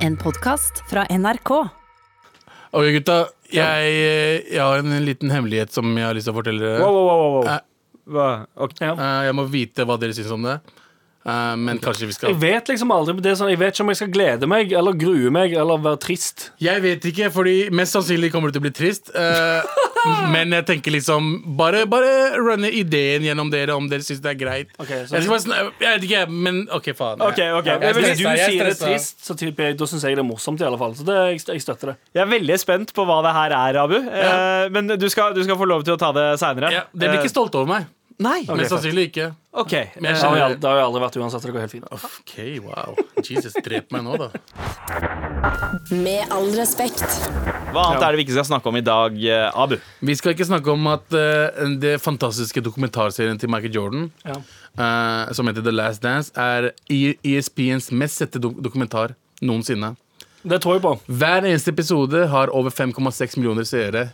En podkast fra NRK. Ok, gutta. Jeg, jeg har en liten hemmelighet som jeg har lyst til å fortelle dere. Wow, wow, wow, wow. Eh, Hva? Okay, ja. jeg må vite hva dere syns om det. Eh, men kanskje vi skal Jeg vet liksom aldri det er sånn, Jeg vet ikke om jeg skal glede meg eller grue meg eller være trist. Jeg vet ikke, fordi mest sannsynlig kommer du til å bli trist. Uh, men jeg tenker liksom Bare, bare runne ideen gjennom dere om dere syns det er greit. Okay, jeg, skal bare, jeg vet ikke, men OK, faen. Ok, ok. Jeg er Hvis du jeg er sier det trist, så typer jeg, da syns jeg det er morsomt. i alle fall Så det, jeg, jeg støtter det. Jeg er veldig spent på hva det her er, Abu. Eh, men du skal, du skal få lov til å ta det seinere. Ja, dere blir ikke stolte over meg. Nei. Mest sannsynlig ikke. OK. Men jeg Det har, vi skjønner- al- det har jeg aldri vært uansett. Det går helt fint. OK, wow. Jesus, drep meg nå, da. Med all respekt. Hva annet er det vi ikke skal snakke om i dag, eh, Abu? Vi skal ikke snakke om at eh, det fantastiske dokumentarserien til Michael Jordan, Ja. eh, som heter The Last Dance, er ESPNs mest sette dok dokumentar noensinne. Det tror jeg på. Hver eneste episode har over 5,6 millioner seere.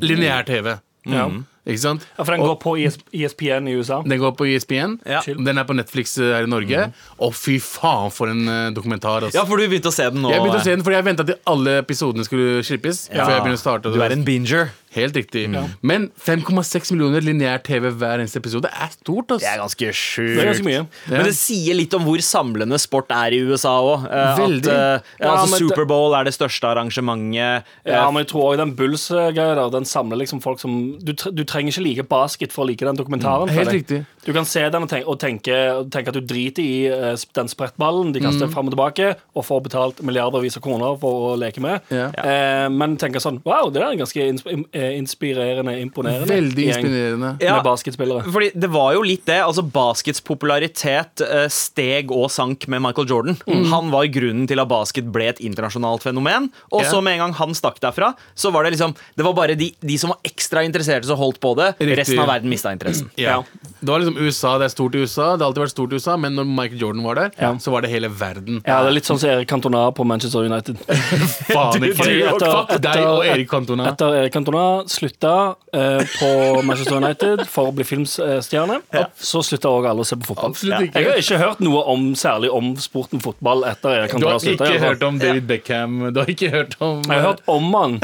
Lineær TV. Ja. Ikke sant? Ja, for den går på E ES ESPN i USA. Den går på E ESPN. Ja. Den er på Netflix eh, her i Norge. Og fy faen, for en eh, dokumentar. Altså. Ja, for du begynte å se den nå. Jeg begynte å se den fordi jeg venta til alle episodene skulle slippes. Ja. Før jeg begynte å starte Du er en binger. Helt riktig. Men 5,6 millioner lineær TV hver eneste episode er stort. ass Det er ganske sjukt. Det er ganske mye. Men det sier litt om hvor samlende sport er i USA òg. Veldig. Ja, altså, men det- Superbowl er det største arrangementet. Ja, Eh, men jeg tror også den Bulls-greia der Den samler liksom folk som du, tre- du trenger ikke like basket for å like den dokumentaren. Helt føler jeg. riktig. Du kan se den og tenke, og tenke, og tenke at du driter i eh, den sprettballen de kaster Mm. fram og tilbake, og får betalt milliardervis av kroner for å leke med. Ja. Eh, men tenke sånn Wow, det er ganske ins eh, inspirerende, imponerende. Veldig inspirerende. Ja. Med basketspillere. Fordi det var jo litt det. altså Baskets popularitet eh, steg og sank med Michael Jordan. Han var grunnen til at basket ble et internasjonalt fenomen. Og så så med en gang han stakk derfra, så var det liksom Det var bare de, de som var ekstra interesserte, som holdt på det. Riktig. Resten av verden mista interessen. Ja. Det var liksom USA, det er stort i USA. Det har alltid vært stort i USA Men når Michael Jordan var der, Ja. så var det hele verden. Ja, det er litt sånn som Erik Cantona på Manchester United. Faen ikke. Etter- Fuck deg og Erik Cantona. Etter Erik Cantona slutta eh, på Manchester United for å bli filmstjerne, så slutta òg alle å se på fotball. Absolutt ikke. Jeg har ikke hørt noe om, særlig om sporten fotball etter Erik Du har ikke ikke hørt om David Beckham. Du har ikke hørt om Jeg har hørt om han.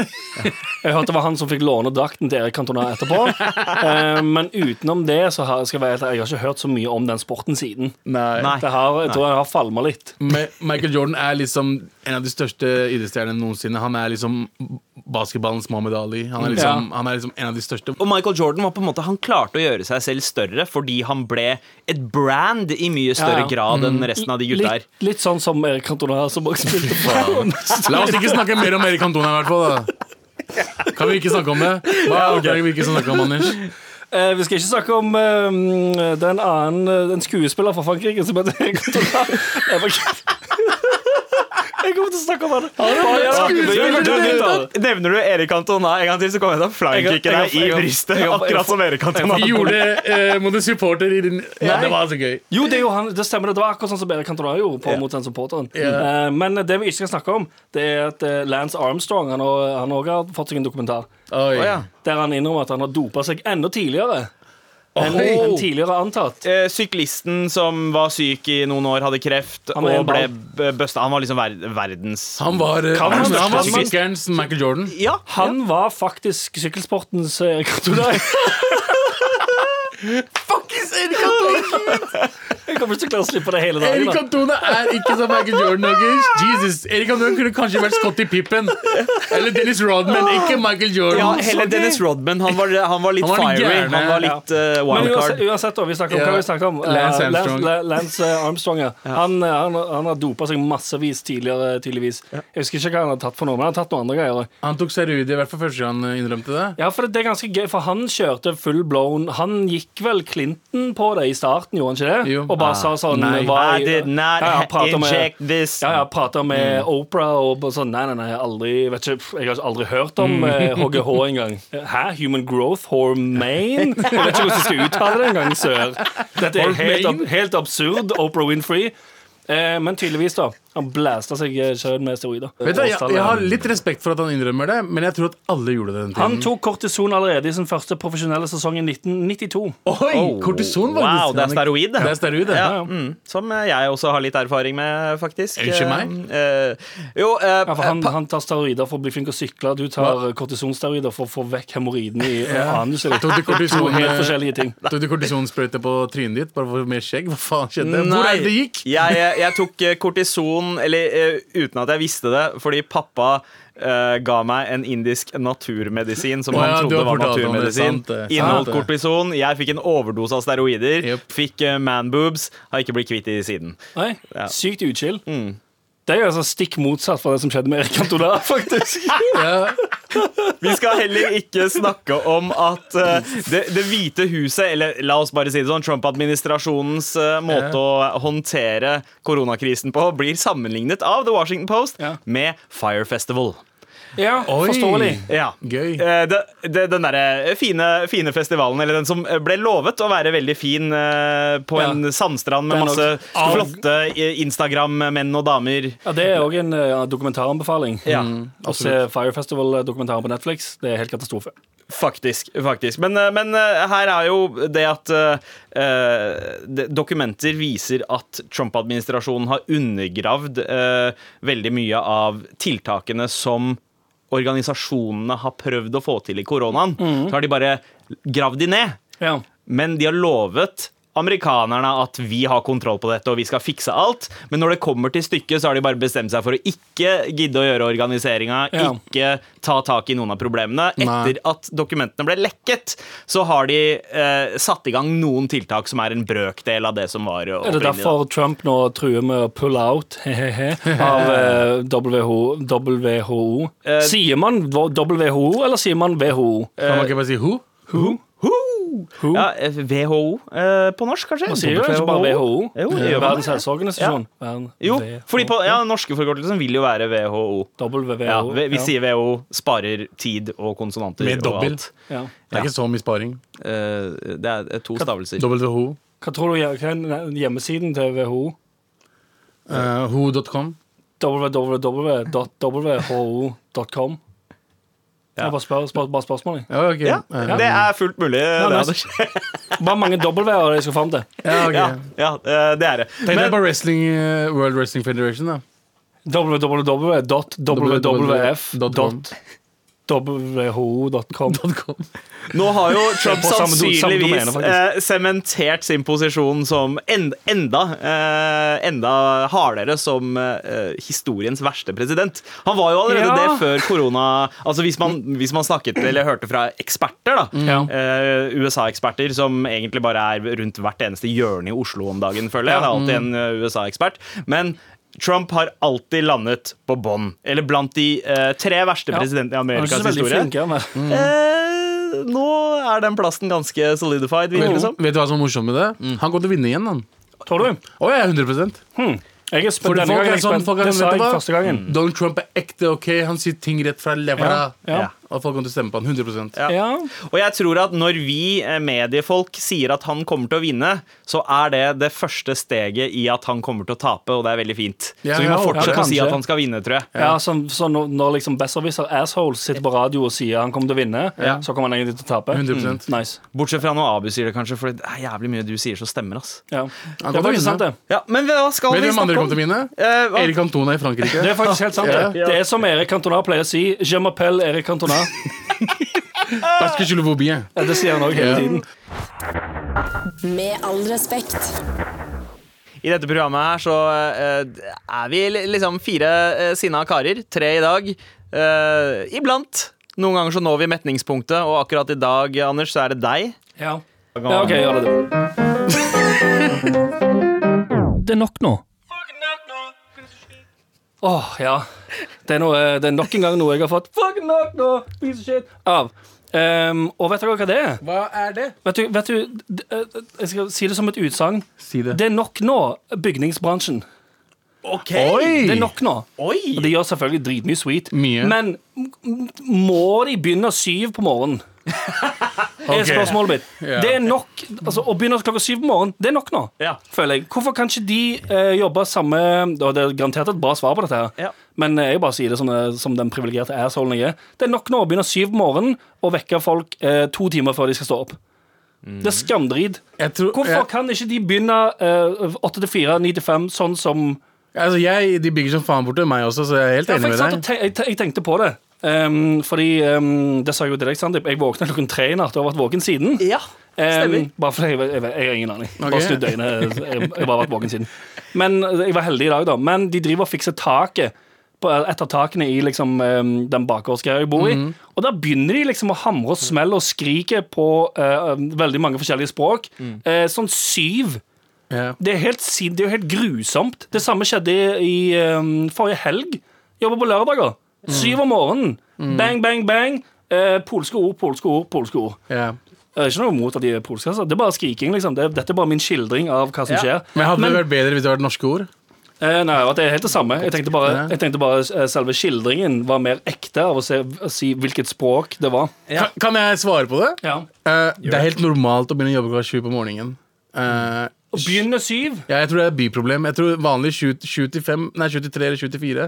Jeg hørte det var han som fikk låne drakten til Erik Cantona etterpå. Eh, men utenom det så har, skal jeg, være jeg har ikke hørt så mye om den sporten siden. Nei. Det har, jeg tror jeg har falma litt. Michael Jordan er liksom en av de største idrettsstjernene noensinne. Han er liksom basketballens Mohammed Ali. Han er liksom, han er liksom en av de største. Og Michael Jordan var på en måte Han klarte å gjøre seg selv større fordi han ble et brand i mye større Ja, ja. grad enn resten av de gutta her. Litt, litt sånn som Erik Cantona, som også spilte på La oss ikke snakke mer om Erik Cantona, i hvert fall. da Kan vi ikke snakke om det? Hva kan vi ikke snakke om, Anders? Eh, vi skal ikke snakke om eh, den annen eh, En skuespiller fra Frankrike som heter Erik Cantona. Jeg var ikke- Jeg kommer det. Nevner du Erik Antona en gang til, så kommer jeg til å flankikke deg i brystet. Akkurat som Erik Antona. Gjorde eh, mot en supporter i din det var så gøy. Jo, det, er jo han, det stemmer. Det var akkurat sånn som Erik Antona gjorde på, mot den supporteren. Eh, men det vi ikke skal snakke om, det er at eh, Lance Armstrong Han òg har fått seg en dokumentar. Oi. Der han innrømmer at han har dopa seg enda tidligere enn enn tidligere antatt. Eh, syklisten som var syk i noen år, hadde kreft Han var en og ble busta. Han var liksom ver verdens Han var, eh, Kan han, han- var sykkelens Michael Jordan. Ja, Han var faktisk sykkelsportens eh, Cantona. Fuckings Erik Cantona! Jeg kommer ikke til å klare å slippe det hele dagen. Erik da. Cantona er ikke som Michael Jordan. Okay? Jesus, Erik Cantona kunne kanskje vært Scotty Pippen. Eller Dennis Rodman, ikke Michael Jordan. ja heller Dennis Rodman. Han var, han var litt Han var fiery. Han var litt uh, Men uansett, wildcard. da, vi snakker om, hva vi snakker om? Lance Eh, Armstrong. Lance, Lance eh, Armstrong ja. han, han, han har dopa seg massevis tidligere. Tydeligvis. Jeg husker ikke hva han har tatt for noe, men han har tatt noen andre greier. Han tok steroider i hvert fall første gang han innrømte det. Ja, for det er ganske gøy, for han kjørte full blown Han gikk vel Clinton på det i starten, gjorde han ikke det? Jo. Og bare sa sånn Nei. I i- did not Ja, ja, pratet med- this. Ja, ja, prata med Mm. Oprah og sånn Nei, nei, nei, jeg aldri vet ikke, Jeg har aldri hørt om Mm. eh, HGH engang. Hæ? Human Growth Hormone? Jeg vet ikke hvordan jeg skal uttale det engang, sør. Dette er helt, helt absurd. Oprah Winfrey. Eh, men tydeligvis, da. Han blæsta seg eh, sjøl med steroider. Vet du, jeg, jeg har litt respekt for at han innrømmer det, men jeg tror at alle gjorde det den tiden. Han tok kortison allerede i sin første profesjonelle sesong i 1992. Oi! kortison, var Wow, det er steroid, det. Er steroid, ja. Ja, mm, som eh, jeg også har litt erfaring med, faktisk. Unnskyld meg? Eh, jo, eh, Ja, for han, han tar steroider for å bli flink til å sykle. Du tar kortisonsteroider for å få vekk hemoroidene i anuset ditt. Tok du kortison, helt eh, forskjellige ting. Tok du kortisonsprøyte på trynet ditt bare for mer skjegg? Hva faen skjedde? Hvor er det det gikk? Jeg, jeg, jeg tok eh, kortison, eller eh, uten at jeg visste det, fordi pappa Uh, ga meg en indisk naturmedisin som oh, han ja, trodde var naturmedisin. Inneholdt kortison. Jeg fikk en overdose av steroider. Yep. Fikk uh, manboobs. Har ikke blitt kvitt de siden. Nei, Ja. Sykt uchill. Mm. Det er jo altså stikk motsatt fra det som skjedde med Erik Cantona, faktisk. Ja. Vi skal heller ikke snakke om at eh, det, det hvite huset, eller la oss bare si det sånn, Trump-administrasjonens eh, måte å håndtere koronakrisen på, blir sammenlignet av The Washington Post med Fire Festival. Ja, Oi. forståelig. Ja. Gøy. Eh, det, det, den derre fine, fine festivalen, eller den som ble lovet å være veldig fin eh, på Ja. en sandstrand med masse også. flotte eh, Instagram-menn og damer. Ja, Det er òg en dokumentaranbefaling. Ja, Å se Fire Festival-dokumentaren på Netflix. Det er helt katastrofe. faktisk. faktisk. Men, eh, men eh, her er jo det at eh, eh, dokumenter viser at Trump-administrasjonen har undergravd eh, veldig mye av tiltakene som organisasjonene har prøvd å få til i koronaen. Så har de bare gravd de ned. Ja. Men de har lovet amerikanerne at vi har kontroll på dette og vi skal fikse alt. Men når det kommer til stykket, så har de bare bestemt seg for å ikke gidde å gjøre organiseringa, Ja. ikke ta tak i noen av problemene. Nei. Etter at dokumentene ble lekket, så har de eh, satt i gang noen tiltak som er en brøkdel av det som var Er det opprinnelig. da. derfor Trump nå truer med å pull out he-he-he, av eh, WHO? WHO? Eh, sier man WHO, eller sier man WHO? Kan man ikke bare si who? Who? Who? Ja, eh, WHO eh, på norsk, kanskje? Man sier jo ikke bare WHO. Jo, det gjør Verdens helseorganisasjon. Ja. Jo, fordi på, ja, norske forkortelsen vil jo være WHO. WHO. Ja, vi, vi ja. sier WHO sparer tid og konsonanter. Med dobbelt. Ja. Det er ikke så mye sparing. Eh, det er to stavelser. WHO. Hva tror du er hjemmesiden til WHO? Uh, who.com. www.who.com. Jeg bare spør, spør, bare spørsmål. jeg. Ja, okay. Ja, det er fullt mulig. det, nice. Anders. Bare mange W-er jeg skal fram til. ja, okay. Ja, ja, eh, det er det. Tenk deg Men, på wrestling, eh, World Wrestling Federation, da. www.wwf.who.com. nå har jo Trump sannsynligvis eh, sementert sin posisjon som enda, enda, eh, enda hardere som eh, historiens verste president. Han var jo allerede Ja. det før korona. Altså Hvis man, hvis man snakket eller hørte fra eksperter, da Ja. eh, USA-eksperter som egentlig bare er rundt hvert eneste hjørne i Oslo om dagen, føler jeg. Det er alltid en USA-ekspert. Men Trump har alltid landet på bånn. Eller blant de eh, tre verste Ja. presidentene i er Amerikas historie. Flinke, er. Eh, nå er den plassen ganske solidified, virker det. Vet du hva som er morsomt med det? Han kommer til å vinne igjen, han. Tror du? Oh, ja, er 100 Hmm. Jeg er spent. For Denne folk gangen er sånn, folk er Det sånn, sa jeg første gangen. Donald Trump er ekte ok. Han sier ting rett fra levra. Ja, ja. Og folk kommer til å stemme på han 100 Ja. Ja. Og jeg tror at når vi eh, mediefolk sier at han kommer til å vinne, så er det det første steget i at han kommer til å tape, og det er veldig fint. Ja, så vi må fortsette ja, å si at han skal vinne, tror jeg. Ja, så, så når, når liksom Besserwisser assholes sitter på radio og sier han kommer til å vinne, Ja. så kommer han egentlig til å tape. 100%. Nice. Bortsett fra når Abu sier det, kanskje, for det er jævlig mye du sier som stemmer. ass. Ja. Han Det kommer er til å faktisk sant, vinne. det. Ja, Men hva skal men, vi du hvem andre kommer til å vinne? Eh. Erik Cantona i Frankrike. Det er faktisk helt sant. Ja. det Det er som Erik Cantona pleier å si. Je m'appelle Erik Cantona. Parce que je le vois bien. Ja, det sier han òg hele tiden. Med all respekt. I dette programmet her så eh, er vi liksom fire uh, sinna karer. Tre i dag. Eh, iblant. Noen ganger så når vi metningspunktet, og akkurat i dag, Anders, så er det deg. Ja. ja, OK, gjør det. Det er nok nå. Åh, ja. Det er, noe, det er nok en gang noe jeg har fått Fuck nok nå, piece of shit, av. Um, og vet dere hva det er? Hva er det? Vet du, vet du d- eh, Jeg skal si det som et utsagn. Si det. Det er nok nå, bygningsbransjen. Ok Oi! Det er nok nå. Oi! Og de gjør selvfølgelig dritmye sweet. Mye. Men m- m- må de begynne syv på morgenen? er Ok. spørsmålet mitt. Ja. Det er nok altså, Å begynne klokka syv på morgenen, det er nok nå. Ja. Føler jeg. Hvorfor kan ikke de eh, jobbe samme og Det er garantert et bra svar på dette, her Ja. Men jeg bare sier det som, eh, som den privilegerte assholen jeg er. Det er nok nå å begynne syv på morgenen og vekke folk eh, to timer før de skal stå opp. Det er skamdrit. Hvorfor jeg, kan ikke de begynne eh, åtte til fire, ni til fem, sånn som altså jeg, De bygger som faen borte meg også, så jeg er helt Ja, enig med deg. te jeg, te- jeg tenkte på det. Um, fordi um, Det sa jeg jo til deg, Sandeep. Jeg våkna klokken tre i natt og har vært våken siden. Ja, stemmer. bare fordi jeg, jeg, jeg har ingen aning. Okay. Bare snudd øynene. Jeg, jeg har bare vært våken siden. Men eh, jeg var heldig i dag, da. Men de driver og fikser taket. På et av takene i liksom, ehm, den bakgårdsgreia jeg bor i. Mhm. Og da begynner de liksom å hamre og smelle og skrike på uh, veldig mange forskjellige språk. Mm. Uh, sånn syv. Yeah. Det er, helt, det er jo helt grusomt. Det samme skjedde i, i um, forrige helg. Jobber på lørdager. Syv om morgenen. Bang, bang, bang. Uh, polske ord, polske ord, polske ord. Yeah. Det er ikke noe imot at de er polske. Altså. Det er bare skriking. liksom Dette er bare min skildring av hva som Ja. skjer. Men hadde det vært bedre hvis det var norske ord? Eh, nei, det er helt det samme. Jeg tenkte bare, jeg tenkte bare eh, selve skildringen var mer ekte av å, se, å si hvilket språk det var. Ja. Kan, kan jeg svare på det? Ja. Eh, det er helt normalt å begynne å jobbe klokka sju på morgenen. Eh, Å begynne syv ja, jeg tror det er byproblem. Jeg tror vanlig sju til fem, nei, sju til tre eller sju til fire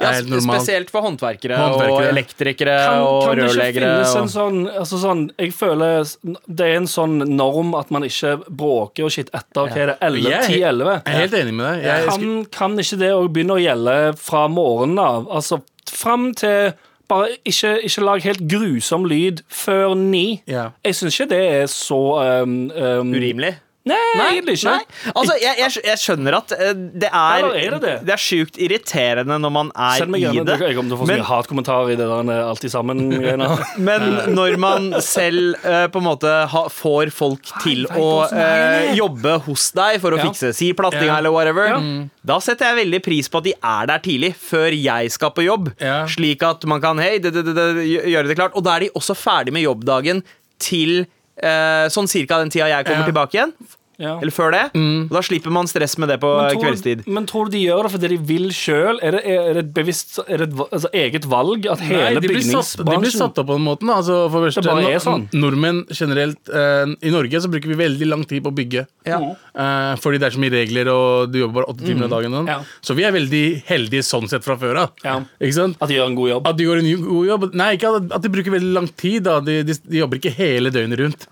Ja, spesielt for håndverkere, og elektrikere kan, og kan det ikke finnes finnes en sånn, altså sånn Jeg føler det er en sånn norm at man ikke bråker og shit etter hva er det, 11, Jeg er 10, he- 11. Jeg er helt enig med deg. Jeg, Kan, kan ikke det òg begynne å gjelde fra morgenen av? Altså fram til bare ikke, ikke lag helt grusom lyd før ni. Ja. Jeg syns ikke det er så um, um, Urimelig. Nei, egentlig ikke. Nei. Altså, jeg, jeg, jeg skjønner at eh, det er er det det? Det er sjukt irriterende når man er i gjerne det. Jeg kommer til å få så Men- mye hatkommentarer i det der eh, Alltid sammen-greiene. Men når man selv uh, på en måte ha, får folk til å det eh, jobbe hos deg for å Ja. fikse si plattinga Ja. eller whatever, Ja. da setter jeg veldig pris på at de er der tidlig, før jeg skal på jobb. Ja. Slik at man kan hei, det, det, det, det, gjøre det klart. Og da er de også ferdig med jobbdagen til sånn cirka den tida jeg kommer tilbake igjen. Ja. Eller før det. Og da slipper man stress med det på Men tror, kveldstid. men tror du de gjør det fordi de vil sjøl? Er, det- er det et bevisst Er det et altså, eget valg at hele Nei, de blir, satt, de blir satt opp på den måten. Altså, for det Det bare er sånn. Nordmenn generelt uh, I Norge så bruker vi veldig lang tid på å bygge. Ja. Uh, fordi det er så mye regler, og du jobber bare åtte timer om dagen. sånn. Ja. Så vi er veldig heldige sånn sett fra før av. Ja. At de gjør en god jobb? At de gjør en god jobb. Nei, ikke at, at de bruker veldig lang tid. da De, de, de jobber ikke hele døgnet rundt.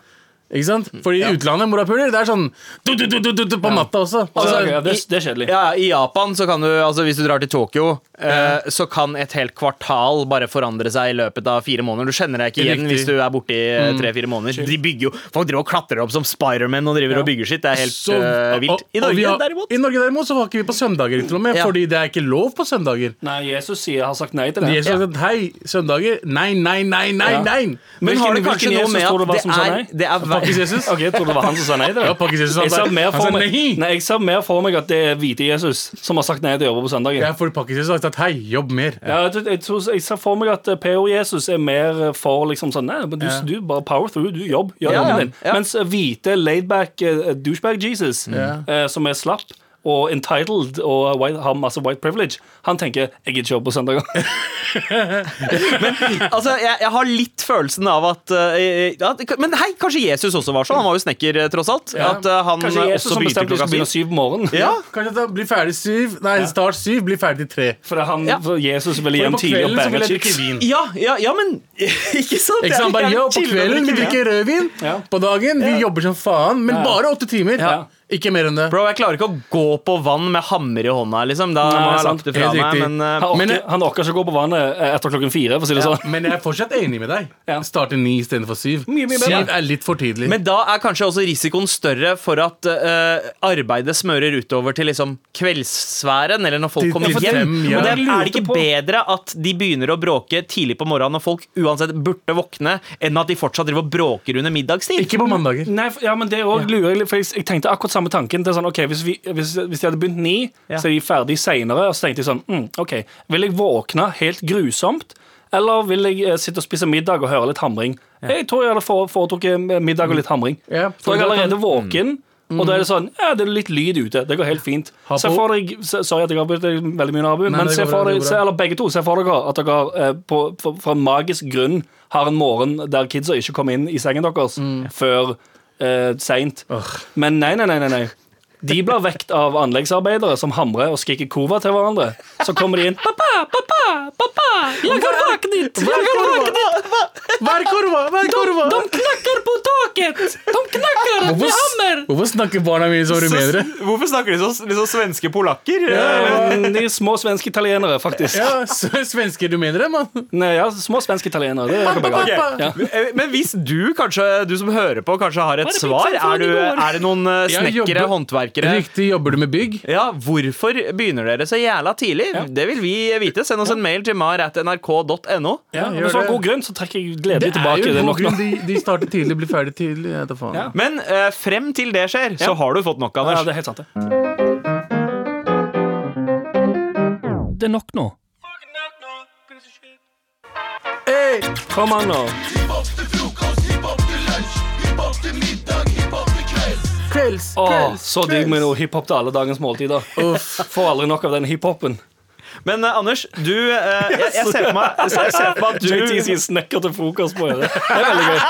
Ikke sant? Fordi i utlandet, morapuler, det er sånn du, du, du, du, du, du, på natta også. Altså, Altså, ok, det, det er kjedelig. Ja, I Japan så kan du, altså hvis du drar til Tokyo, eh, så kan et helt kvartal bare forandre seg i løpet av fire måneder. Du kjenner deg ikke igjen hvis du er borte i eh, tre-fire måneder. De bygger jo, Folk driver og klatrer opp som Spiderman og driver Ja. og bygger sitt. Det er helt så- uh, vilt. I og vi Norge har- derimot I Norge derimot så var ikke vi på søndager, til og med. Ja. Fordi det er ikke lov på søndager. Nei, Jesus sier, har sagt nei til det. Jesus har sagt hei, søndager. Nei, nei, nei, nei, Ja. nei. Men har det kanskje noe med at det er, det er Pakkis Jesus. Ok, jeg trodde det var han som sa nei til det. Ja, Pakkis Jesus, han jeg, sa- ser mer han for sa meg, nei. nei, jeg ser mer for meg at det er hvite Jesus som har sagt nei til å jobbe på søndagen. Ja, for Pakkis Jesus har sagt hei, jobb mer. Ja, jeg, tror- jeg, tror, jeg ser for meg at eh, PO-Jesus er mer for liksom sånn Nei, men du, Ja. du bare power through, du jobb, gjør Ja, jobben ja, din. ja. Mens eh, hvite laidback uh, douchebag-Jesus, Ja. eh, som er slapp og entitled og white, har masse white privilege, han tenker jeg gidder ikke jobbe på søndager. Altså, jeg, jeg har litt følelsen av at uh, ja, Men hei, kanskje Jesus også var sånn? Han var jo snekker, eh, tross alt. Ja. At uh, han Kanskje eh, Jesus også begynte at klokka syv. syv på morgenen. Ja. Kanskje det blir ferdig syv Nei, start syv, blir ferdig tre. For han, Ja. for Jesus ville hjem tidlig og bære chicks. Ja, ja, ja, men Ikke sant? Ikke sant, bare, ja, på kvelden vi drikker rødvin. Ja. På dagen vi jobber som faen, men Ja. bare åtte timer. Ja. Ikke mer enn det. Bro, jeg klarer ikke å gå på vann med hammer i hånda, liksom. Da Nei, må jeg lagt det fra meg. Men uh, Han orker, orker ikke å gå på vannet eh, etter klokken fire, for å si det Ja, sånn. men jeg er fortsatt enig med deg. Ja. Starte ni istedenfor syv. Mye, mye. Syv er litt for tidlig. Men da er kanskje også risikoen større for at uh, arbeidet smører utover til liksom kveldssfæren, eller når folk kommer hjem. fem, ja. Men det, er, er det ikke på- bedre at de begynner å bråke tidlig på morgenen når folk uansett burde våkne, enn at de fortsatt driver og bråker under middagstid? ikke på mandager. Nei, for- ja, men det er også lurer jeg for jeg, jeg tenkte akkurat samme tanken. Det er sånn, ok, Hvis, vi, hvis, hvis de hadde begynt ni, Ja. så er de ferdig seinere. Og så tenkte jeg sånn mm, OK, vil jeg våkne helt grusomt? Eller vil jeg eh, sitte og spise middag og høre litt hamring? Jeg tror jeg hadde foretrukket middag og litt hamring. Ja, For for jeg er allerede kan- allerede våken, Og da er det sånn Ja, det er litt lyd ute. Det går helt fint. Ha Se for deg se- Sorry at jeg avbryter deg veldig mye, Nabu. men se for deg se. Eller begge to. Se for dere at dere eh, på, for, for en magisk grunn har en morgen der kidsa ikke kommer inn i sengen deres Mm. før eh, seint. Men nei, nei, nei, nei, nei. De blir vekt av anleggsarbeidere som hamrer og skriker kova til hverandre. Så kommer de inn. 'Pappa, pappa, pappa! Jeg har våknet! Jeg har! Hva er korva? Hva er korva? De knakker på taket! De knakker med hammer! Hvorfor snakker barna mine som rumenere? Hvorfor snakker de så liksom svenske polakker? Ja, De er små svenske italienere, faktisk. Ja, Svenske rumenere, mann. Nei, ja, små svenske italienere. Det er ha. Ja. Eh, Men hvis du kanskje, du som hører på, kanskje har et er svar Er, du, er det noen eh, snekkere, jobber- håndverkere Riktig, jobber du med bygg? Ja, Hvorfor begynner dere så jævla tidlig? Det vil vi vite. Send oss en mail til mar.nrk.no. Ja, Hvis det var det. god grunn, så trekker jeg gledelig er tilbake. jo Det er nok god grunn. De, de starter tidlig, blir ferdig tidlig. Ja. Men uh, frem til det skjer, så har du fått nok, Anders. Ja, det er helt sant, det. Det er nok nå. Hey! Kom an nå. Åh, kvelds, så digg med noe hiphop til alle dagens måltider. Får aldri nok av den hiphopen. Men eh, Anders, du eh, jeg, jeg ser for meg, jeg ser for meg at JT du sier snekker til frokost på øret. Det er veldig gøy.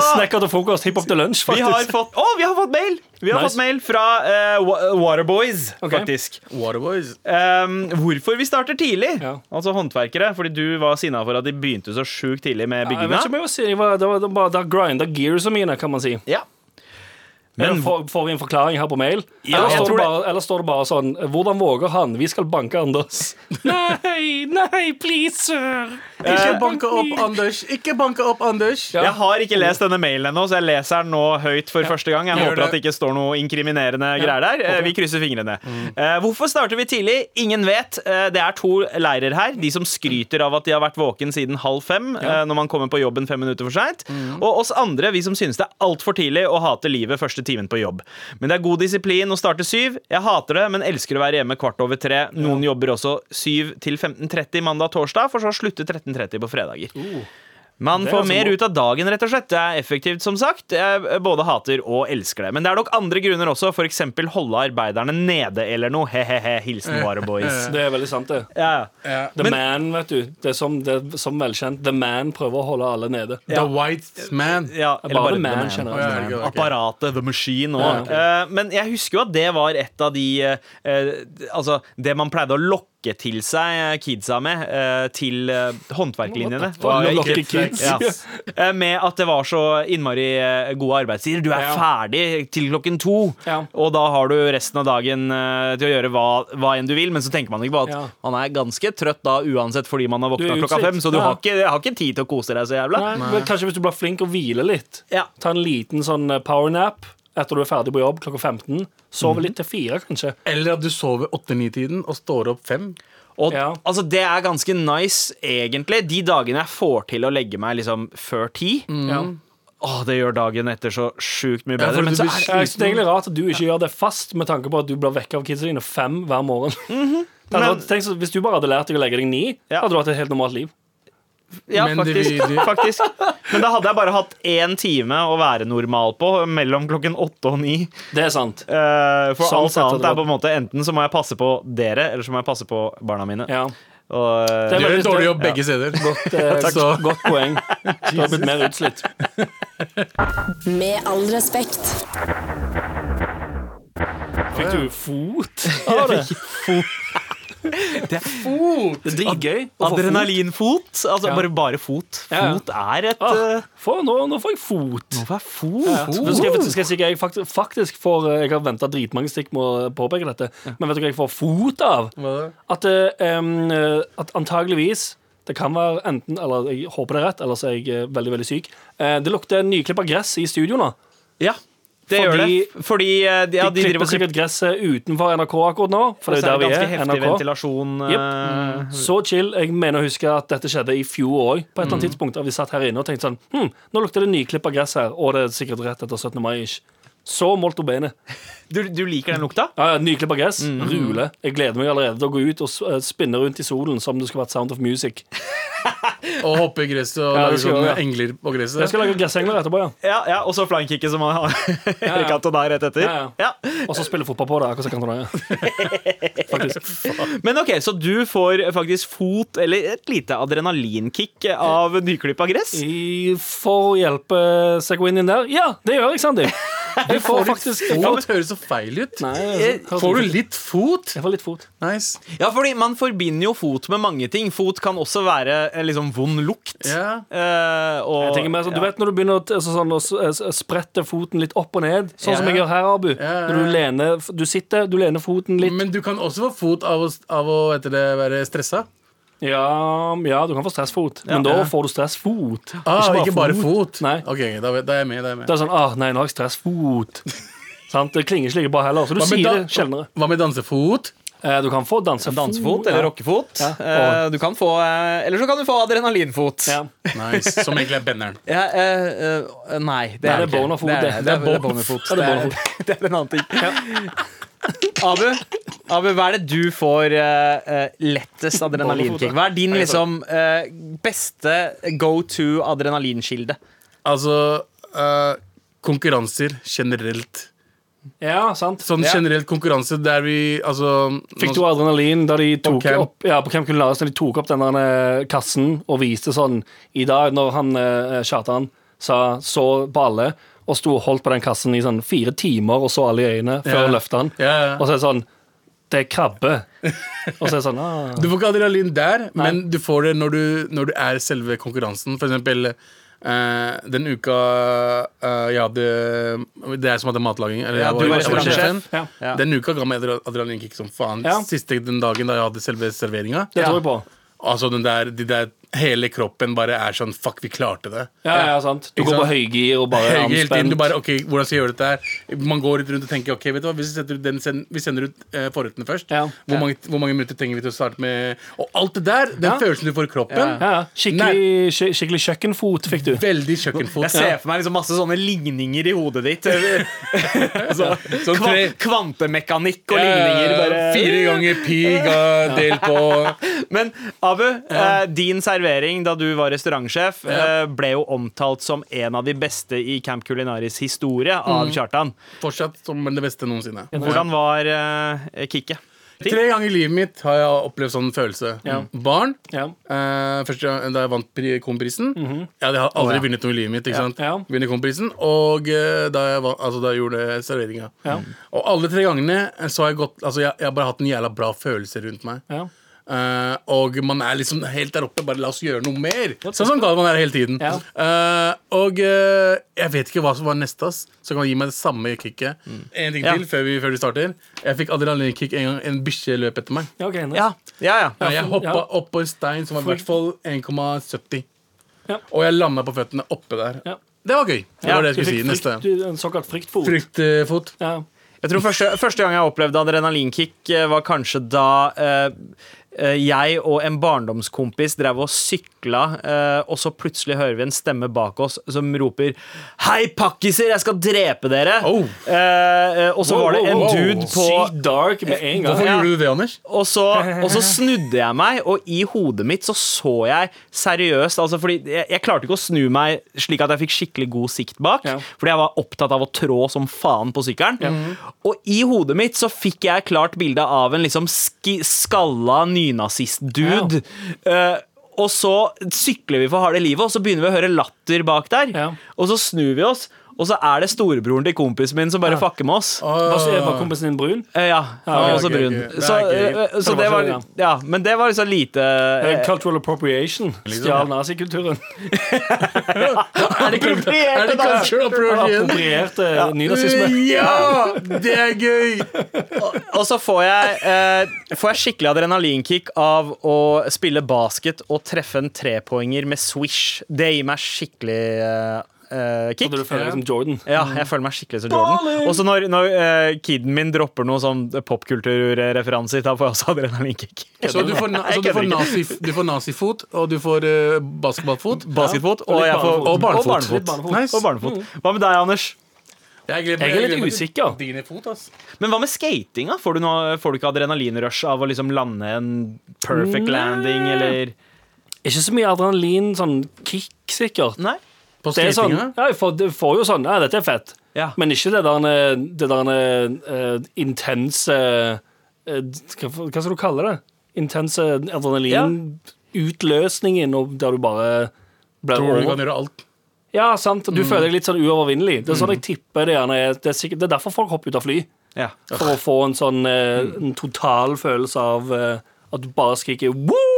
Snekker til frokost, hiphop til lunsj, vi har faktisk. fått, å, vi har fått mail! Vi har Nice. fått mail fra eh, Wa- Waterboys, Ok. faktisk. Waterboys. Um, hvorfor vi starter tidlig. Ja. Altså håndverkere. Fordi du var sinna for at de begynte så sjukt tidlig med Jeg vet bygginga. ikke om jeg si det var, det var, det var bare grinda gearsa mine, kan man si. Ja. Men får, får vi en forklaring her på mail? Ja, eller, står det bare, eller står det bare sånn Hvordan våger han? Vi skal banke Anders. nei, nei, please, sir. Ikke banke opp Anders. Ikke banke opp Anders. Ja. Jeg har ikke lest denne mailen ennå, så jeg leser den nå høyt for første gang. Jeg Gjør håper det. at det ikke står noe inkriminerende greier der. Okay. Vi krysser fingrene. Eh, hvorfor starter vi tidlig? Ingen vet. Eh, det er to leirer her. De som skryter av at de har vært våken siden halv fem eh, når man kommer på jobben fem minutter for seint. Og oss andre, vi som synes det er altfor tidlig å hate livet første timen på jobb. Men det er god disiplin å starte syv. Jeg hater det, men elsker å være hjemme kvart over tre. Noen jobber også syv til 15.30 mandag-torsdag, for så å slutte 13.30 på fredager. Man får mer ut av dagen, rett og slett. Det er effektivt, som sagt. Jeg både hater og elsker det. Men det er nok andre grunner også. Eksempel holde arbeiderne nede eller noe. He-he-he. Hilsen Waterboys. Det er veldig sant, det. Ja. Ja. The Men- Man, vet du. Det er som, det er som velkjent. The Man prøver å holde alle nede. The White Man. ja eller bare The Man, Man. Oh, Ja, ok, ok. Apparatet, The Machine Ja, Okay. ok. men jeg husker jo at det var et av de eh, Altså, det man pleide å lokke til seg eh, kidsa med eh, til eh, håndverklinjene. Lokke? Ja. Med at det var så innmari gode arbeidstider. Du er Ja. ferdig til klokken to, Ja. og da har du resten av dagen til å gjøre hva, hva enn du vil. Men så tenker man ikke på at Ja. man er ganske trøtt da uansett fordi man har våkna klokka fem, så du Ja. har, ikke, har ikke tid til å kose deg så jævla. Nei, men kanskje hvis du blir flink og hviler litt. Ja. Ta en liten sånn powernap etter du er ferdig på jobb klokka 15. Sover Mhm. litt til fire, kanskje. Eller at du sover åtte-ni-tiden og står opp fem. Og Ja. altså, det er ganske nice, egentlig. De dagene jeg får til å legge meg liksom før ti. Ja. Åh, det gjør dagen etter så sjukt mye bedre. Ja, men så er Jeg synes det er egentlig rart at du ikke gjør det fast, med tanke på at du blir vekket av kidsa dine fem hver morgen. Mm -hmm. Men- tenk hvis du bare hadde lært deg å legge deg ni, Ja. hadde du hatt et helt normalt liv. Ja, Men faktisk, du, du... faktisk. Men da hadde jeg bare hatt én time å være normal på mellom klokken åtte og ni. Det er sant. Uh, for Sånn alt annet er på en måte enten så må jeg passe på dere, eller så må jeg passe på barna mine. Ja. Og, uh, Du gjør en dårlig jobb ja. begge steder. Godt, uh, godt poeng. Du har blitt mer utslitt. Med all respekt. Fikk du fot av det? Jeg fikk fot! Det er dritgøy. å få fot. Adrenalinfot. Altså Ja. bare bare fot. Ja, ja. Fot er et Ah, for, nå, nå får jeg fot. Nå får jeg fot? Ja. Fot. Skal jeg, skal jeg si hva jeg faktisk, faktisk får eh, Jeg har venta dritmange stikk med å påpeke dette, men vet du hva jeg får fot av? At, um, eh, at antageligvis det kan være enten Eller jeg håper det er rett, ellers er jeg eh, veldig veldig syk. Eh, det lukter nyklippa gress i studio nå. Ja, det gjør det. Fordi eh, ja, De de klipper sikkert gresset utenfor NRK akkurat nå. For det er jo der vi er. heftig NRK. ventilasjon. Mm. Så chill. Jeg mener å huske at dette skjedde i fjor òg. På et eller annet tidspunkt da vi satt her inne og tenkte sånn hm, Nå lukter det nyklippa gress her, og det er sikkert rett etter 17. mai. ish. Så molto bene. du, du liker den lukta? Ja, ja, Nyklippa gress. Rule. Jeg gleder meg allerede til å gå ut og eh, spinne rundt i solen som det skulle vært Sound of Music. Og hoppe i gresset og Ja, lage sånne engler på Jeg skal lage gressengler etterpå, ja. Ja, ja, Og så flyingkicket som han har Erik ja. Cantona rett etter. Ja, Ja. Og så spille fotball på det. akkurat som Cantona. Men ok, Så du får faktisk fot, eller et lite adrenalinkick av nyklippa gress? I- For å hjelpe Segwin inn der? Ja, det gjør jeg, Sandeep. Jeg får faktisk Fot får, høres så feil ut. Nei, altså, Får du litt fot? Jeg får litt fot. Nice. Ja, fordi man forbinder jo fot med mange ting. Fot kan også være eh, liksom vond lukt. Yeah. Eh, og, Jeg tenker meg, altså, Du vet når du begynner å, altså, sånn, å s- sprette foten litt opp og ned, sånn som jeg gjør her, Abu. Ja, ja. Når du lener Du sitter, du lener foten litt. Men du kan også få fot av å, av å det, være stressa. Ja, ja du kan få stressfot, men da Ja. får du stressfot. Ah, ikke bare fot. Nei. Ok, da, da er jeg med. Da er jeg med. Det er sånn ah, Nei, nå har jeg stressfot. Sant? Det klinger ikke like bra heller, så du sier da- det sjeldnere. Hva med dansefot? Eh, Du kan få dansefot. Dansefot eller ja. rockefot. Ja. Eh, du kan få, eh, eller så kan du få adrenalinfot. Ja. Nice. Som egentlig er benderen. Ja, uh, eh, nei, det Nei, er det er ikke. bonerfot, Det det. det er, Det er er bonerfot. Det det er en annen ting. Abu, Abu, hva er det du får eh, lettest adrenalinkick? Hva er din liksom uh, beste go to adrenalinkilde? Altså uh, Konkurranser generelt. ja, sant. Sånn generelt konkurranse der vi Altså Fikk du adrenalin da de tok Camp. opp Ja, på Camp Kulinaris da de tok opp den der eh, kassen og viste sånn I dag, når han Kjartan sa så på alle og sto og holdt på den kassen i sånn fire timer og så alle i øynene før Ja. han løfta den, Ja, ja. og så er det sånn Det er krabbe. og så er det sånn ah. Du får ikke adrenalin der, men du får det når du, når du er selve konkurransen. For eksempel Uh, den uka uh, jeg hadde Det er jeg som hadde matlaging. Eller Ja, jeg var jeg restaurantsjef. sjefen. Ja. Ja. Den uka ga meg adre- adrenalinkick som faen. Ja. Siste den dagen da jeg hadde selve serveringa. Altså den der, de der Hele kroppen bare er sånn Fuck, vi klarte det. Ja, ja, sant. Du går på høygir og bare er Høye hele tiden. Du anspent. bare, ok, hvordan skal jeg gjøre dette her? Man går litt rundt og tenker ok, vet du hva, hvis vi, sender ut den, vi sender ut eh, forrettene først, Ja. hvor, mange, hvor mange minutter trenger vi til å starte med Og alt det der, den Ja. følelsen du får i kroppen, Ja. Ja, ja. skikkelig, skik- skikkelig kjøkkenfot fikk du. veldig kjøkkenfot. Jeg ser for meg liksom masse sånne ligninger i hodet ditt. så, Sånn kva tre- kvantemekanikk og ligninger. Bare. Fire ganger pi ga del på Men Abu, eh, din servering da du var restaurantsjef, eh, ble jo omtalt som en av de beste i Camp Culinaris historie av Mm. Kjartan. Fortsatt som det beste noensinne. Hvordan var eh, kicket? Tre ganger i livet mitt har jeg opplevd sånn følelse. Ja. Barn. Ja. Eh, første gang da jeg vant pri- Komprisen. Jeg hadde aldri vunnet noe i livet mitt. ikke sant? Ja. Vunnet Komprisen Og eh, da jeg, var, altså, da jeg gjorde serveringa. Ja. Og alle tre gangene så har jeg gått Altså, jeg, jeg har bare hatt en jævla bra følelse rundt meg. Ja. Eh, og man er liksom helt der oppe. Bare la oss gjøre noe mer. Sånn som Galvan er hele tiden. Ja. Uh, og uh, jeg vet ikke hva som var neste, ass, Så kan gi meg det samme kicket. En ting Ja. til før vi, før vi starter. Jeg fikk adrenalinkick en gang en bikkje løp etter meg. Ja, okay, nice. Ja, ja. ja. Ja, jeg hoppa ja. opp på en stein som var i hvert fall 1,70. Ja. Og jeg landa på føttene oppe der. Ja. Det var gøy. Det Ja, var det jeg skulle si. frykt, en såkalt fryktfot. Fryktfot. Ja. Jeg tror første, første gang jeg opplevde adrenalinkick, var kanskje da eh, jeg og en barndomskompis drev og sykla, eh, og så plutselig hører vi en stemme bak oss som roper 'Hei, pakkiser, jeg skal drepe dere!' Oh. Eh, eh, og så var det en wow, dude på Sykt dark med en gang. Hvorfor Ja. gjorde du det, Anders? og så, og så snudde jeg meg, og i hodet mitt så så jeg seriøst altså fordi jeg, jeg klarte ikke å snu meg slik at jeg fikk skikkelig god sikt bak. Ja. Fordi jeg var opptatt av å trå som faen på sykkelen. Og i hodet mitt så fikk jeg klart bilde av en liksom skalla skalla nynazist-dude. Eh, og så sykler vi for harde livet, og så begynner vi å høre latter bak der. Ja. Og så snur vi oss, og så er det storebroren til kompisen min som bare fucker med oss. Sier- Var kompisen din brun? Eh, Ja, han var også ok, brun. ok. Det Så, gøy. eh, så Det var var så, Ja, men det var liksom lite Eh, eh, Cultural appropriation. Stjal nazikulturen. Er det Er det cultural appropriation? Approprierte nynazisme. Ja! Det er gøy! Og så får jeg, eh, får jeg skikkelig adrenalinkick av å spille basket og treffe en trepoenger med swish. Det gir meg skikkelig eh, eh, kick. Så du føler deg som Jordan. Ja, jeg føler meg skikkelig som Jordan. Og så når, når uh, kiden min dropper noen sånn popkulturreferanser, da får jeg også adrenalinkick. Så du får, na så du får, nazi, du får nazifot, og du får uh, basketballfot. Basketfot, og og, får, og barnefot. Og barnefot. Nice. Og barnefot. Hva med deg, Anders? Jeg, glemmer, Jeg er litt usikker. Dine fot. Men hva med skatinga? Får du, noe, får du ikke adrenalinrush av å liksom lande en perfect landing, eller Ikke så mye adrenalin, sånn kick, sikkert. Nei? På Det er sånn, ja, jeg får, jeg får jo sånn Ja, dette er fett. Ja. Men ikke det der, det der uh, intense uh, hva, hva skal du kalle det? Intense adrenalinutløsningen, ja. der du bare blir Tror du kan gjøre alt? Ja, sant. Mm. Du føler deg litt sånn uovervinnelig. Det er sånn jeg tipper det gjerne er. Det er, sikkert, det er derfor folk hopper ut av fly. Ja. For å få en sånn eh, Mm. en total følelse av eh, at du bare skriker Woo!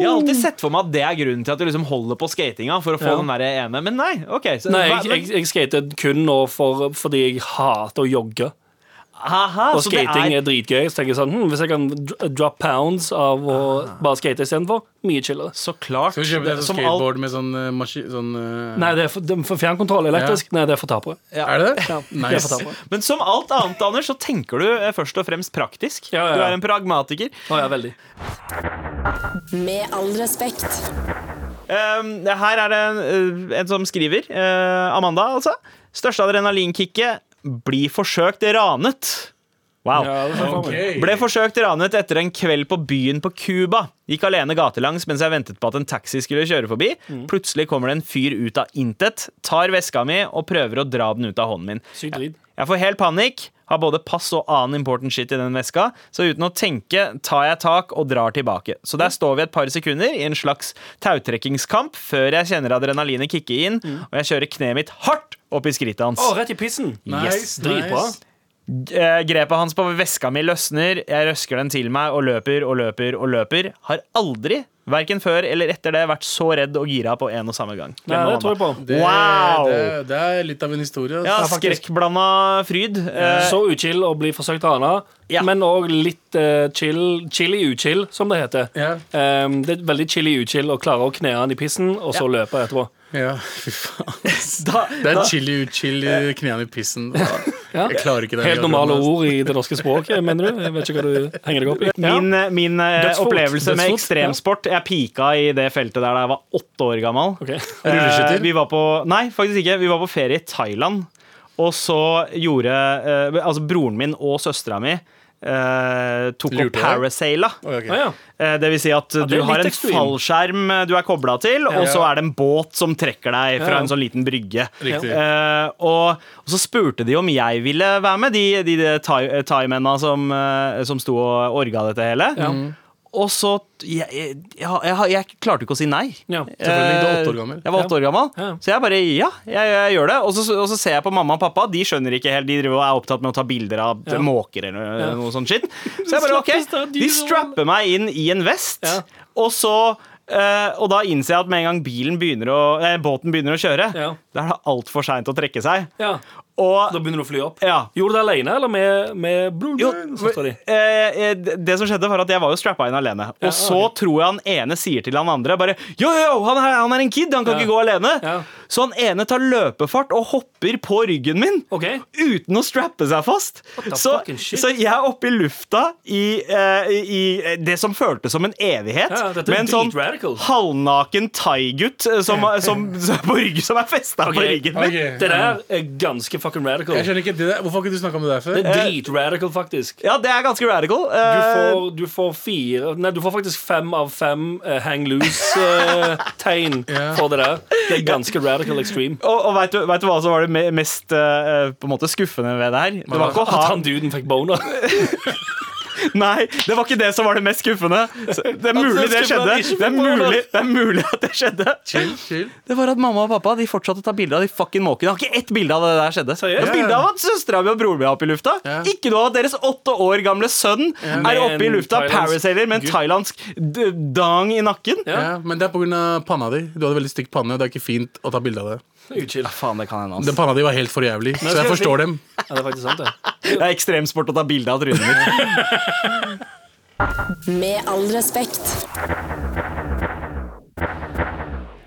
Jeg har alltid sett for meg at det er grunnen til at du liksom holder på skatinga. For å få Ja. den der ene Men nei, OK. Så, Nei, jeg, jeg, jeg skater kun nå for, fordi jeg hater å jogge. Aha, Og skating er, er dritgøy. Så tenker jeg sånn, hm, Hvis jeg kan drop pounds av å bare skate istedenfor, mye chillere. så klart. Skal du kjøpe deg sånn alt- skateboard med sånn uh, maskin... Sånn, uh... Nei, det er for, det er for fjernkontroll elektrisk. Nei, det er for tapere. Er det det? Ja, det er for. Men som alt annet, Anders, så tenker du eh, først og fremst praktisk. Ja, ja, ja. Du er en pragmatiker. Å ja, veldig. Med all respekt. Um, her er det en, en som skriver. Uh, Amanda, altså. Største adrenalinkicket bli forsøkt ranet. Wow. Ja, det for Ok. meg. Ble forsøkt ranet etter en kveld på byen på Cuba. Gikk alene gatelangs mens jeg ventet på at en taxi skulle kjøre forbi. Plutselig kommer det en fyr ut av intet, tar veska mi og prøver å dra den ut av hånden min. Sykt drit. Jeg får helt panikk, har både pass og annen important shit i den veska, så uten å tenke tar jeg tak og drar tilbake. Så der står vi et par sekunder i en slags tautrekkingskamp før jeg kjenner adrenalinet kicke inn, og jeg kjører kneet mitt hardt opp i skrittet hans. Å, rett i pissen. Nice, Dritbra. nice. Eh, Grepet hans på veska mi løsner, jeg røsker den til meg og løper og løper og løper. Har aldri, verken før eller etter det, vært så redd og gira på en og samme gang. Nei, det tror jeg på. Det, Wow. det, det er litt av en historie. altså. Ja, skrekkblanda fryd. Eh, Så uchill å bli forsøkt rana, Ja. men òg litt eh, chill, chilly uchill, som det heter. Ja. Um, det er veldig chilly uchill å klare å kne han i pissen, og så løpe etterpå. Ja, fy faen. da, Det er da, chill chill knærne i pissen. Ja. Jeg klarer ikke det. Helt normale ord i det norske språket, mener du? Jeg vet ikke hva du henger deg opp i. min, min eh, Dødsfot. opplevelse med ekstremsport Jeg pika i det feltet der da jeg var åtte år gammel. Okay. Rulleskytter? Eh, vi var på, nei, faktisk ikke. Vi var på ferie i Thailand. Og så gjorde eh, Altså, broren min og søstera mi eh, tok og Lurte deg? parasaila. Oi, ok. Ah, ja. Eh, Det vil si at det du er har litt en extreme. fallskjerm eh, du er kobla til, og så er det en båt som trekker deg fra Ja. en sånn liten brygge. Riktig. Eh, og, og så spurte de om jeg ville være med, de, de, de thai- thaimennene som, eh, som sto og orga dette hele. Ja. Og så jeg, jeg, jeg, jeg, klarte ikke å si nei. Ja. Selvfølgelig, du var åtte år gammel. Jeg var åtte år gammel, Ja. så jeg bare ja, jeg, gjør det. Og så, og så ser jeg på mamma og pappa, de skjønner ikke helt. De er opptatt med å ta bilder av Ja. måker eller Ja. noe sånt shit. Så jeg bare ok, de strapper meg inn i en vest, og så Uh, og da innser jeg at med en gang bilen begynner å, eh, båten begynner å kjøre, Ja. da er det altfor seint å trekke seg. ja. Og Da begynner du å fly opp. ja. Gjorde du det alene, eller med, med Jo, søstera eh, eh, det som skjedde var at jeg var jo strappa inn alene. Og Ja, så okay. tror jeg han ene sier til han andre bare Yo, yo, han er, han er en kid, han kan Ja. ikke gå alene. Ja. Så han ene tar løpefart og hopper på ryggen min. okay. Uten å strappe seg fast. Så, så jeg er oppe i lufta i, eh, i det som føltes som en evighet. Ja, med en sånn drit-radical. halvnaken thai-gutt eh, som, som, som, på ryggen, som er festa okay. på ryggen min. Det der er ganske fucking radical. Jeg skjønner ikke det der. Hvorfor har ikke du snakka om det der før? Det er drit-radical, faktisk. Ja, det er ganske radical. Du Eh, får, du får fire Nei, du får faktisk fem av fem uh, hang loose-tegn Ja. for det der. Det er ganske radical extreme. Og, og vet, du, vet du hva som var det mest eh, på en måte skuffende ved det her? Det var ikke å At han duden fikk boner. Nei, det var ikke det som var det mest skuffende. Det er mulig det skjedde. Det er mulig, det er mulig at det skjedde. Chill, chill. Det var at mamma og pappa de fortsatte å ta bilde av de fucking måkene. Jeg har ikke ett bilde av det der skjedde. Det er bilde av at søstera mi og broren min er oppe i lufta. Ikke noe av at deres åtte år gamle sønn er oppe i lufta, parasailer med en thailandsk dang i nakken. Men det er pga. panna di. Du hadde veldig stygg panne. og Det er ikke fint å ta bilde av det. Uchill. Faen, det kan hende. Den panna di var helt for jævlig, så jeg forstår dem. Ja, det er faktisk sant, det. Det er ekstremsport å ta bilde av trynet mitt. Med all respekt.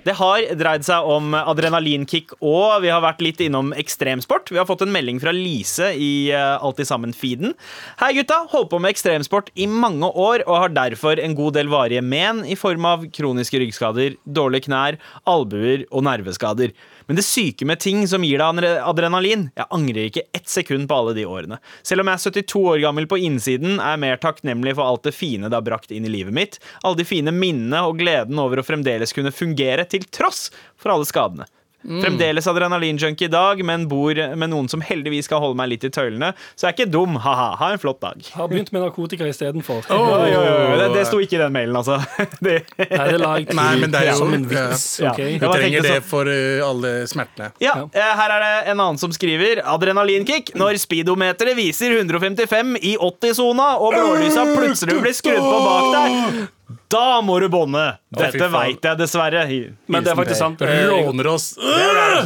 Det har dreid seg om adrenalinkick, og vi har vært litt innom ekstremsport. Vi har fått en melding fra Lise i uh, Alltid sammen-feeden. Hei, gutta. Holdt på med ekstremsport i mange år og har derfor en god del varige men i form av kroniske ryggskader, dårlige knær, albuer og nerveskader. Men det syke med ting som gir deg adrenalin Jeg angrer ikke ett sekund på alle de årene. Selv om jeg er 72 år gammel på innsiden, er jeg mer takknemlig for alt det fine det har brakt inn i livet mitt. Alle de fine minnene og gleden over å fremdeles kunne fungere til tross for alle skadene. Fremdeles adrenalinjunkie i dag, men bor med noen som heldigvis skal holde meg litt i tøylene. Så jeg er ikke dum. Ha-ha. Ha en flott dag. Har begynt med narkotika istedenfor. Oh, oh, oh, Det, det sto ikke i den mailen, altså. Det, Nei, det la jeg Nei, men det er jo- som en vits. Ja. Okay. Ja. Du trenger det for uh, alle smertene. Ja, eh, her er det en annen som skriver Adrenalinkick når speedometeret viser 155 i 80-sona og blålysa plutselig blir skrudd på bak deg. Da må du bånde. Dette veit jeg dessverre. Men det er faktisk sant. Eh, Råner oss.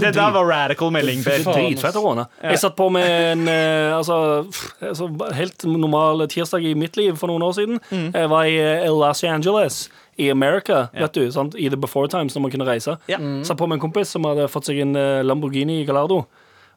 Det der var radical melding, Dritfett å råne. Jeg satt på med en eh, altså, altså, helt normal tirsdag i mitt liv for noen år siden. Mm. Jeg var i eh, Los Angeles i America, vet du, sant? i the before times, når man kunne reise. Ja. Satt på med en kompis som hadde fått seg en eh, Lamborghini Gallardo.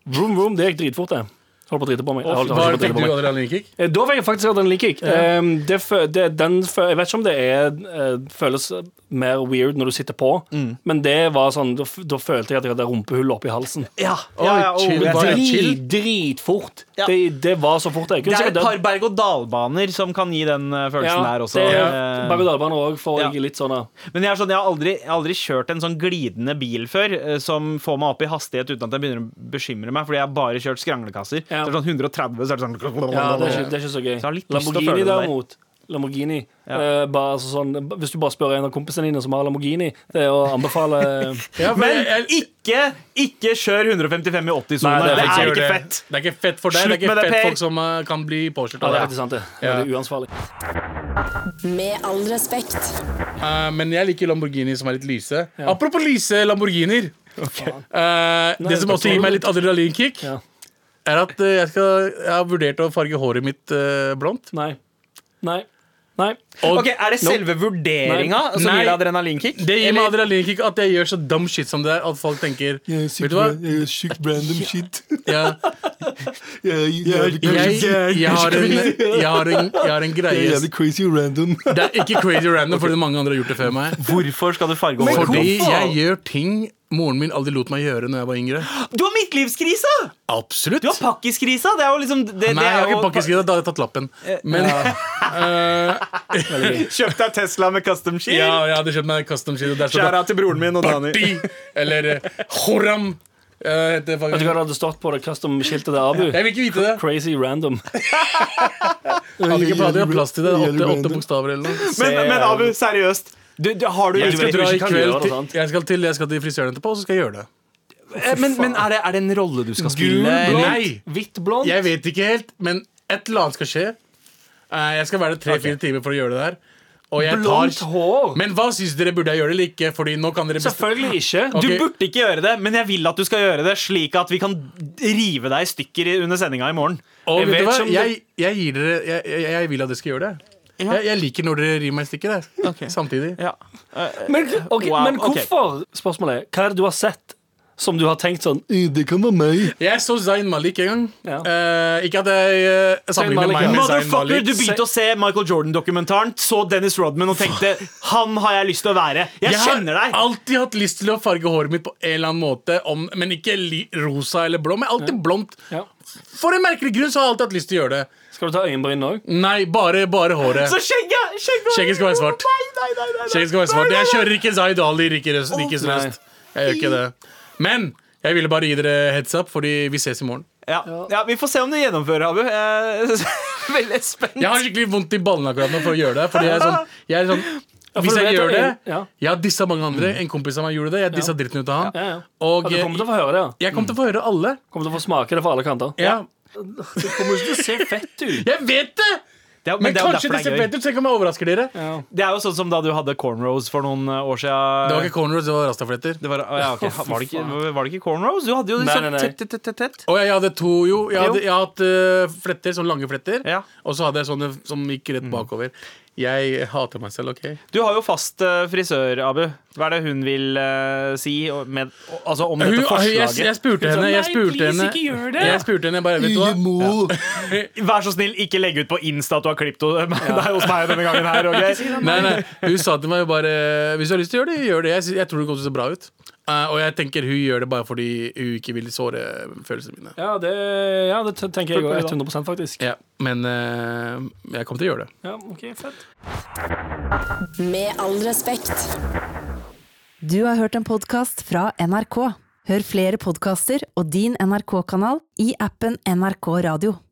Vroom, vroom, det gikk dritfort, det. Holdt på å drite på meg. Jeg holdt- holdt drite fikk du adrenalinkick? Eh, Da fikk jeg faktisk adrenalinkick. Um, det, det, den jeg vet ikke om det er, eh, føles mer weird når du sitter på, Mm. men det var sånn Da, da følte jeg at jeg hadde rumpehull oppi halsen. Ja, ja, ja, og- chill. Drit, dritfort. Ja. Det, det var så fort. Jeg Det er et par berg-og-dal-baner som kan gi den eh, følelsen der også. det er Eh, Berg-og-dal-baner òg får Ja. jeg litt sånn. Men jeg, er sånn, jeg, har aldri, jeg har aldri kjørt en sånn glidende bil før som får meg opp i hastighet uten at jeg begynner å bekymre meg, fordi jeg har bare kjørt skranglekasser. Ja. Så er det sånn 130, så er det sånn Ja, det er ikke, det er ikke så gøy. Så Lamborghini der. derimot Lamborghini Ja. eh, bare, altså, sånn, Hvis du bare spør en av kompisene dine som har Lamborghini, det er å anbefale Ja, Men ikke, ikke kjør 155 i 80-sona. Nei, Det, det er er ikke det. fett. Det er ikke fett for deg. Slutt det er ikke det, fett Per. folk som uh, kan bli påkjørt Ja, det er det. sant, det. Ja. Det er uansvarlig. Med all respekt. Uh, men jeg liker Lamborghini som er litt lyse. Apropos lyse Lamborghinier. Eh, det som også gir meg litt adrenalinkick, Ja. Er at eh, jeg, skal, jeg har vurdert å farge håret mitt uh, blondt. Nei. Nei. Nei. Og Ok, Er det selve vurderinga som Nei. gir deg adrenalinkick? det gir meg adrenalinkick at jeg gjør så dumb shit som det er. At folk tenker Vet du hva? Sykt random shit. Ja, Jeg jeg, jeg, har en, jeg, har en, jeg har en er det jævlig crazy random. Det er ikke crazy random, fordi mange andre har gjort det før meg. Hvorfor skal du farge håret? Fordi jeg gjør ting moren min aldri lot meg gjøre Når jeg var yngre. Du har midtlivskrisa! Absolutt. Du har pakkiskrisa! Det er jo liksom det, Nei, det jeg har ikke pakkiskrisa. da hadde jeg tatt lappen. Men Kjøpt deg Tesla med custom ski? ja, jeg hadde kjøpt meg custom ski. Der Kjære til broren min og Dani. Party eller eh, Horam. eh, Vet du hva det hadde stått på det custom-skiltet til Abu? Jeg vil ikke vite det. Crazy random. Hadde ikke hadde ikke plass til det. Åtte, åtte bokstaver eller noe. Men, men Abu, seriøst. Du, du, har du Jeg skal dra i kveld til, jeg skal til, jeg skal til frisøren etterpå, så skal jeg gjøre det. Eh, Men, men er, det, er det en rolle du skal spille? blond. eller? Nei, Hvitt blond. jeg vet ikke helt, men et eller annet skal skje. Eh, Jeg skal være der tre-fire timer for å gjøre det der. Blondt tar hår. Men hva syns dere? Burde jeg gjøre det eller ikke? Selvfølgelig ikke. Du okay. burde ikke gjøre det, men jeg vil at du skal gjøre det, slik at vi kan rive deg i stykker under sendinga i morgen. Jeg jeg, jeg, jeg vil at dere skal gjøre det. Jeg, jeg liker når dere rir meg i stykker. Okay. Samtidig. Ja. Men, okay, Wow, men hvorfor? hvorfor? Spørsmålet er, hva er det du har sett som du har tenkt sånn Det kan være meg. Jeg så Zain Malik en gang. Ja. Uh, ikke at jeg uh, sammenligner meg med Zain Motherfucker, Malik. du begynte å se Michael Jordan-dokumentaren, så Dennis Rodman og tenkte Han har jeg lyst til å være. Jeg, Jeg kjenner har alltid hatt lyst til å farge håret mitt på en eller annen måte, om, men ikke li rosa eller blå. Men alltid blondt. ja. For en merkelig grunn så har jeg alltid hatt lyst til å gjøre det. Skal du ta øyenbryn òg? Nei, bare, bare håret. Så skjegget! Skjegget, Skjegget skal være svart. Nei, nei, nei, nei, nei. Skjegget skal være svart. Jeg kjører ikke Zaid Ali Rikes nei. røst. Jeg gjør ikke det. Men jeg ville bare gi dere heads up, fordi vi ses i morgen. Ja, ja, Vi får se om du gjennomfører, Abu. Jeg er veldig spent. Jeg har skikkelig vondt i ballene akkurat nå for å gjøre det. Fordi jeg er sånn, jeg er sånn ja, Hvis jeg gjør det ja. Jeg har dissa mange andre. En kompis av meg gjorde det. Jeg dissa dritten ut av han. Ja, ja. Og Og du kommer til å få høre det. ja. jeg kommer til å få høre alle. Kommer til å få smake det fra alle kanter. Ja. Det kommer ikke til å se fett ut. Jeg vet det! Det er, Men men det er kanskje det ser er fett ut. Tenk om jeg overrasker dere. Det er jo sånn som da du hadde cornrows for noen eh, år siden. Det var ikke cornrows, det var rastafletter. Det var, ja, okay. var, det ikke, var det ikke cornrows? Du hadde jo Nei, sånn nei, nei. tett, tett, tett, Oh, ja, jeg hadde to, jo. Jeg, hadde, jeg hadde, hatt eh, fletter, sånne lange fletter. Ja. Og så hadde jeg sånne som gikk rett bakover. Jeg hater meg selv, OK? Du har jo fast eh, frisør, Abu. Hva er det hun vil uh, si med, altså, om dette hun, forslaget? jeg spurte henne Jeg spurte please, henne ikke gjør det. Jeg spurte henne bare, vet du hva? Vær så snill, ikke legg ut på Insta at du har klippet deg hos meg denne gangen her. Okay? Nei, nei, hun sa til meg bare Hvis du har lyst til å gjøre det, gjør det. Jeg, jeg tror det kommer til å se bra ut. Eh, og jeg tenker hun gjør det bare fordi hun ikke vil såre følelsene mine. Ja, det, ja, det tenker jeg òg. 100% faktisk. Ja, men uh, jeg kommer til å gjøre det. Ja, ok, fett. Med all respekt. Du har hørt en podkast fra NRK. Hør flere podkaster og din NRK-kanal i appen NRK Radio.